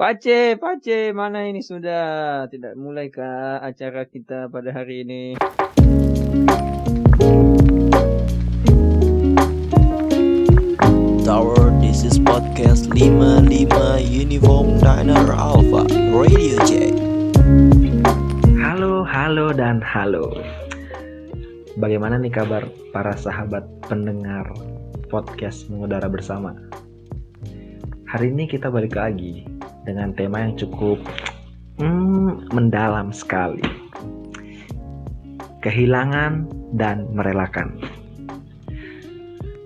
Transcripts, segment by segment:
Pace, Pace, mana ini sudah? Tidak mulai kah acara kita pada hari ini? Tower, this is podcast 55 Uniform Diner Alpha Radio Check. Halo, halo, dan halo. Bagaimana nih kabar para sahabat pendengar podcast mengudara bersama? Hari ini kita balik lagi dengan tema yang cukup hmm, mendalam sekali. Kehilangan dan merelakan.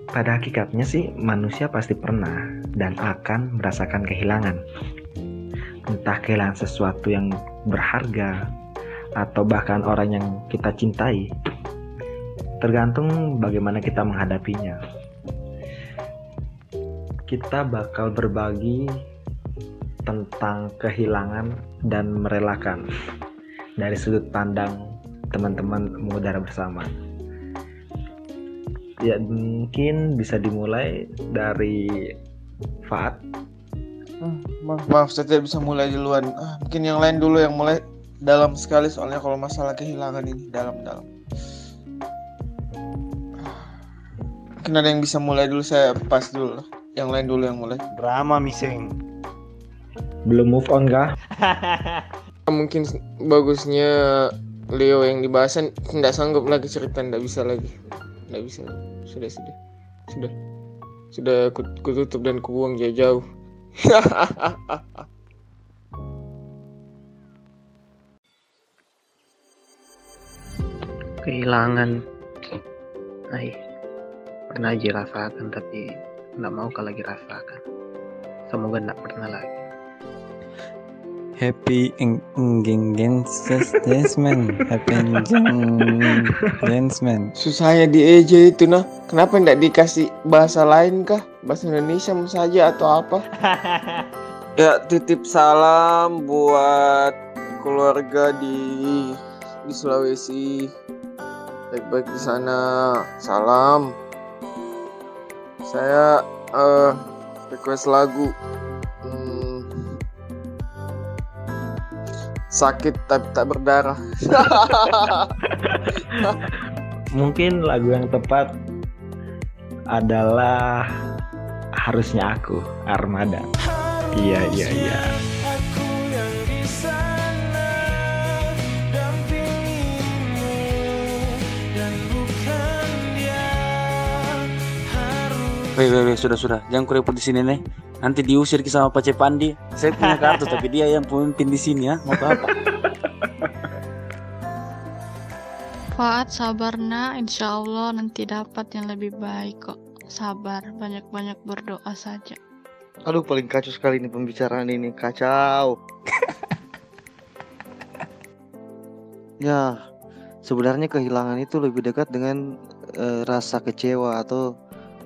Pada hakikatnya sih manusia pasti pernah dan akan merasakan kehilangan. Entah kehilangan sesuatu yang berharga atau bahkan orang yang kita cintai. Tergantung bagaimana kita menghadapinya. Kita bakal berbagi tentang kehilangan dan merelakan dari sudut pandang teman-teman mengudara bersama. Ya mungkin bisa dimulai dari Fat. Hmm, maaf, maaf, saya tidak bisa mulai duluan. Ah, mungkin yang lain dulu yang mulai dalam sekali soalnya kalau masalah kehilangan ini dalam-dalam. Mungkin ada yang bisa mulai dulu saya pas dulu. Yang lain dulu yang mulai. Drama miseng. Belum move on kah? Mungkin bagusnya Leo yang dibahas tidak sanggup lagi cerita, tidak bisa lagi. Tidak bisa. Sudah, sudah. Sudah. Sudah ku, ku tutup dan ku buang jauh-jauh. kehilangan ay pernah aja rasakan tapi nggak mau kalau lagi rasakan semoga nggak pernah lagi Happy engagement Happy engagement Susahnya di EJ itu nah. Kenapa tidak dikasih bahasa lain kah? Bahasa Indonesia saja atau apa? ya titip salam buat keluarga di di Sulawesi. Baik-baik di sana. Salam. Saya uh, request lagu. Sakit tapi tak berdarah. Mungkin lagu yang tepat adalah harusnya aku Armada. Iya iya iya. Weh, weh, weh, sudah, sudah. Jangan kurepot di sini nih. Nanti diusir ke sama Pace Pandi. Saya punya kartu, tapi dia yang pemimpin di sini ya. Mau apa? Faat sabar nak, insya Allah nanti dapat yang lebih baik kok. Sabar, banyak-banyak berdoa saja. Aduh paling kacau sekali ini pembicaraan ini kacau. ya sebenarnya kehilangan itu lebih dekat dengan eh, rasa kecewa atau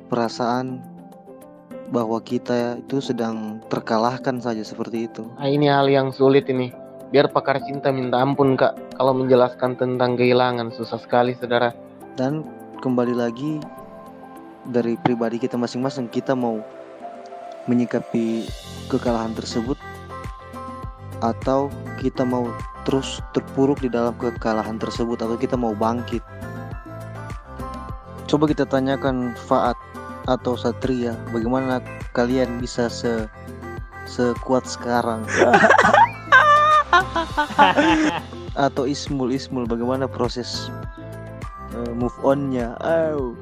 perasaan bahwa kita itu sedang terkalahkan saja seperti itu. nah, ini hal yang sulit ini biar pakar cinta minta ampun kak kalau menjelaskan tentang kehilangan susah sekali saudara Dan kembali lagi dari pribadi kita masing-masing kita mau menyikapi kekalahan tersebut atau kita mau terus terpuruk di dalam kekalahan tersebut atau kita mau bangkit. Coba kita tanyakan Faat atau Satria, bagaimana kalian bisa se sekuat sekarang? atau Ismul Ismul bagaimana proses eh, move onnya? Oh.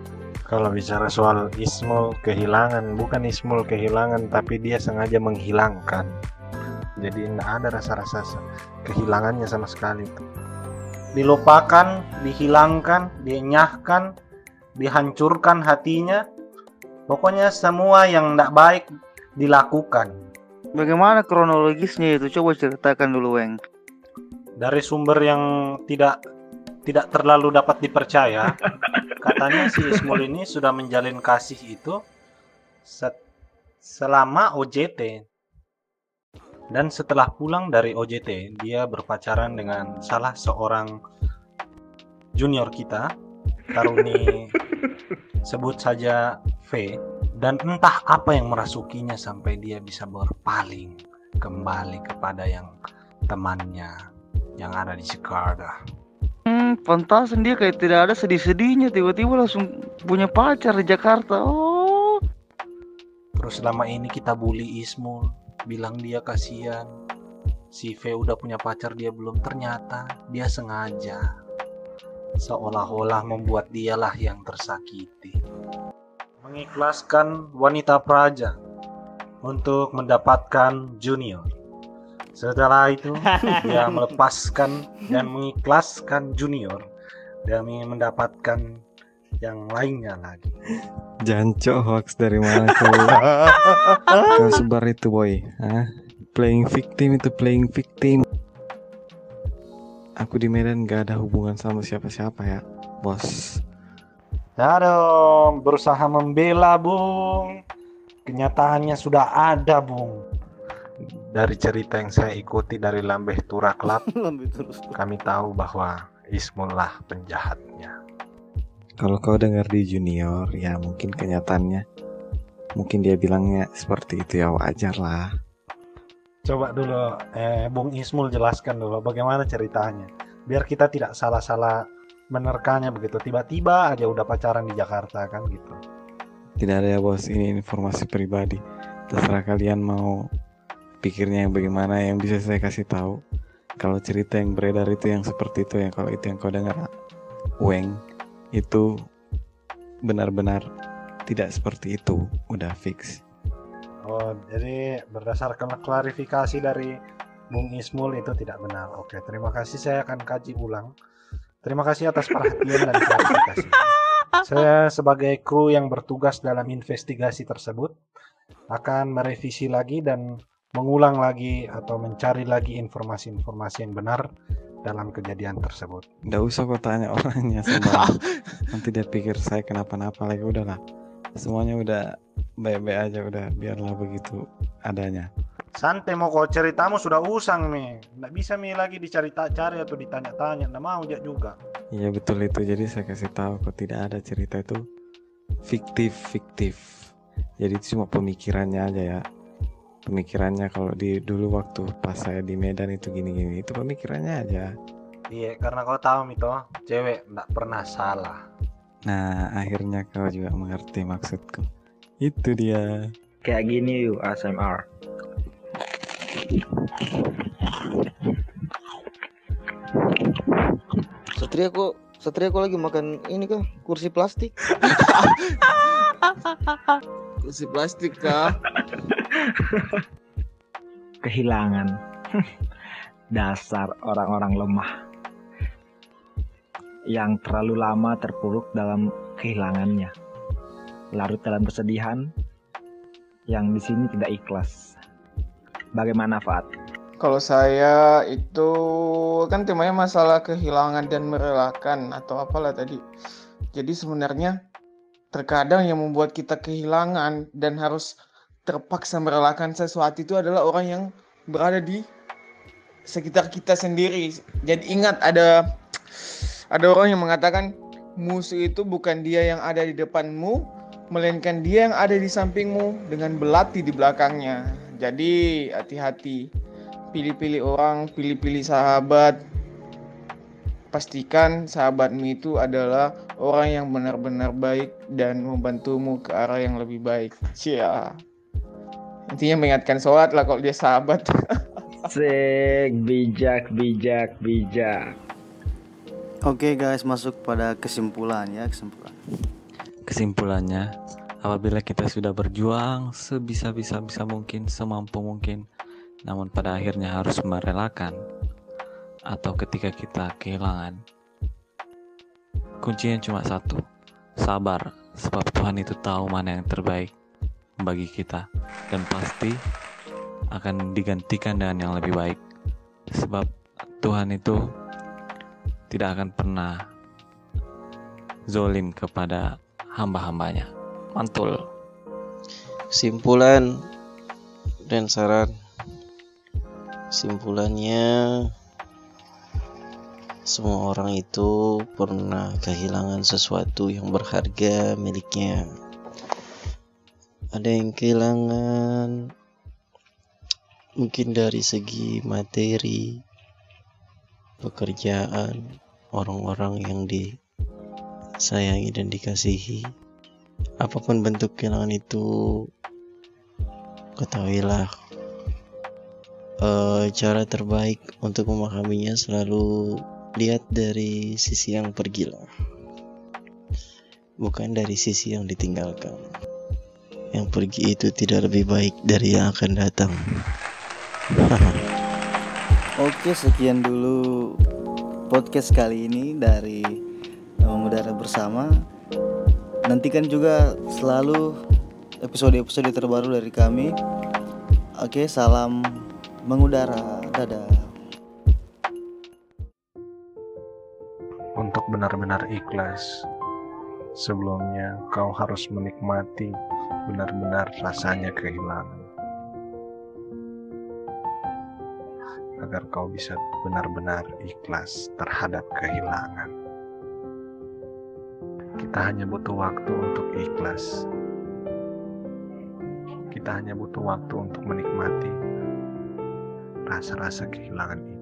Kalau bicara soal Ismul kehilangan, bukan Ismul kehilangan, tapi dia sengaja menghilangkan. Jadi tidak ada rasa-rasa kehilangannya sama sekali. Dilupakan, dihilangkan, dienyahkan, dihancurkan hatinya. Pokoknya semua yang tidak baik dilakukan. Bagaimana kronologisnya itu? Coba ceritakan dulu, Weng. Dari sumber yang tidak tidak terlalu dapat dipercaya, katanya si Ismul ini sudah menjalin kasih itu set- selama OJT. Dan setelah pulang dari OJT, dia berpacaran dengan salah seorang junior kita, Taruni sebut saja V, dan entah apa yang merasukinya sampai dia bisa berpaling kembali kepada yang temannya yang ada di Jakarta. Hmm, pantasan dia kayak tidak ada sedih-sedihnya tiba-tiba langsung punya pacar di Jakarta. Oh. Terus selama ini kita bully Ismul, bilang dia kasihan. Si V udah punya pacar dia belum ternyata dia sengaja. Seolah-olah membuat dialah yang tersakiti. Mengikhlaskan wanita praja untuk mendapatkan junior. Setelah itu, dia melepaskan dan mengikhlaskan junior demi mendapatkan yang lainnya lagi. Jancok hoax dari mana kau? kau sebar itu boy, Hah? Playing victim itu playing victim. Aku di Medan gak ada hubungan sama siapa-siapa ya, bos. Ya dong, berusaha membela, Bung. Kenyataannya sudah ada, Bung. Dari cerita yang saya ikuti dari Lambeh Tura Club, kami tahu bahwa Ismul lah penjahatnya. Kalau kau dengar di junior, ya mungkin kenyataannya, mungkin dia bilangnya seperti itu ya wajar lah. Coba dulu, eh, Bung Ismul jelaskan dulu bagaimana ceritanya. Biar kita tidak salah-salah menerkanya begitu. Tiba-tiba aja udah pacaran di Jakarta kan gitu. Tidak ada ya bos, ini informasi pribadi. Terserah kalian mau pikirnya yang bagaimana yang bisa saya kasih tahu. Kalau cerita yang beredar itu yang seperti itu yang kalau itu yang kau dengar Weng itu benar-benar tidak seperti itu, udah fix. Oh, jadi berdasarkan klarifikasi dari Bung Ismul itu tidak benar. Oke, terima kasih saya akan kaji ulang. Terima kasih atas perhatian dan klarifikasi. Saya sebagai kru yang bertugas dalam investigasi tersebut akan merevisi lagi dan mengulang lagi atau mencari lagi informasi-informasi yang benar dalam kejadian tersebut. Nggak usah kau tanya orangnya. Nanti dia pikir saya kenapa-napa lagi udahlah. Semuanya udah baik-baik aja udah biarlah begitu adanya. Santai mau kau ceritamu sudah usang nih. Nggak bisa mi lagi dicari-cari atau ditanya-tanya. Nggak mau jak juga. Iya betul itu. Jadi saya kasih tahu kok tidak ada cerita itu fiktif fiktif. Jadi itu cuma pemikirannya aja ya. Pemikirannya kalau di dulu waktu pas saya di Medan itu gini-gini itu pemikirannya aja. Iya, karena kau tahu Mito, cewek nggak pernah salah. Nah akhirnya kau juga mengerti maksudku. Itu dia. Kayak gini yuk ASMR. Satria kok Satria kok lagi makan ini kah? Kursi plastik? kursi plastik kah? Kehilangan. Dasar orang-orang lemah. Yang terlalu lama terpuruk dalam kehilangannya. Larut dalam kesedihan yang di sini tidak ikhlas. Bagaimana Fat? Kalau saya itu kan temanya masalah kehilangan dan merelakan atau apalah tadi. Jadi sebenarnya terkadang yang membuat kita kehilangan dan harus terpaksa merelakan sesuatu itu adalah orang yang berada di sekitar kita sendiri. Jadi ingat ada ada orang yang mengatakan musuh itu bukan dia yang ada di depanmu, melainkan dia yang ada di sampingmu dengan belati di belakangnya. Jadi hati-hati. Pilih-pilih orang, pilih-pilih sahabat. Pastikan sahabatmu itu adalah orang yang benar-benar baik dan membantumu ke arah yang lebih baik. Cia. Intinya mengingatkan sholat lah kalau dia sahabat. Sek, bijak, bijak, bijak. Oke guys, masuk pada kesimpulan ya, kesimpulan. Kesimpulannya, apabila kita sudah berjuang sebisa-bisa bisa mungkin, semampu mungkin, namun pada akhirnya harus merelakan atau ketika kita kehilangan, kuncinya cuma satu, sabar, sebab Tuhan itu tahu mana yang terbaik bagi kita dan pasti akan digantikan dengan yang lebih baik sebab Tuhan itu tidak akan pernah zolim kepada hamba-hambanya mantul Kesimpulan dan saran. Simpulannya semua orang itu pernah kehilangan sesuatu yang berharga miliknya. Ada yang kehilangan mungkin dari segi materi, pekerjaan, orang-orang yang disayangi dan dikasihi. Apa pun bentuk kehilangan itu, ketahuilah eh, cara terbaik untuk memahaminya selalu lihat dari sisi yang pergi lah. Bukan dari sisi yang ditinggalkan. Yang pergi itu tidak lebih baik dari yang akan datang. Oke, sekian dulu podcast kali ini dari Mengudara Bersama. Nantikan juga selalu episode-episode terbaru dari kami. Oke, salam mengudara. Dadah. Untuk benar-benar ikhlas, sebelumnya kau harus menikmati benar-benar rasanya kehilangan. Agar kau bisa benar-benar ikhlas terhadap kehilangan. Kita hanya butuh waktu untuk ikhlas. Kita hanya butuh waktu untuk menikmati rasa-rasa kehilangan ini.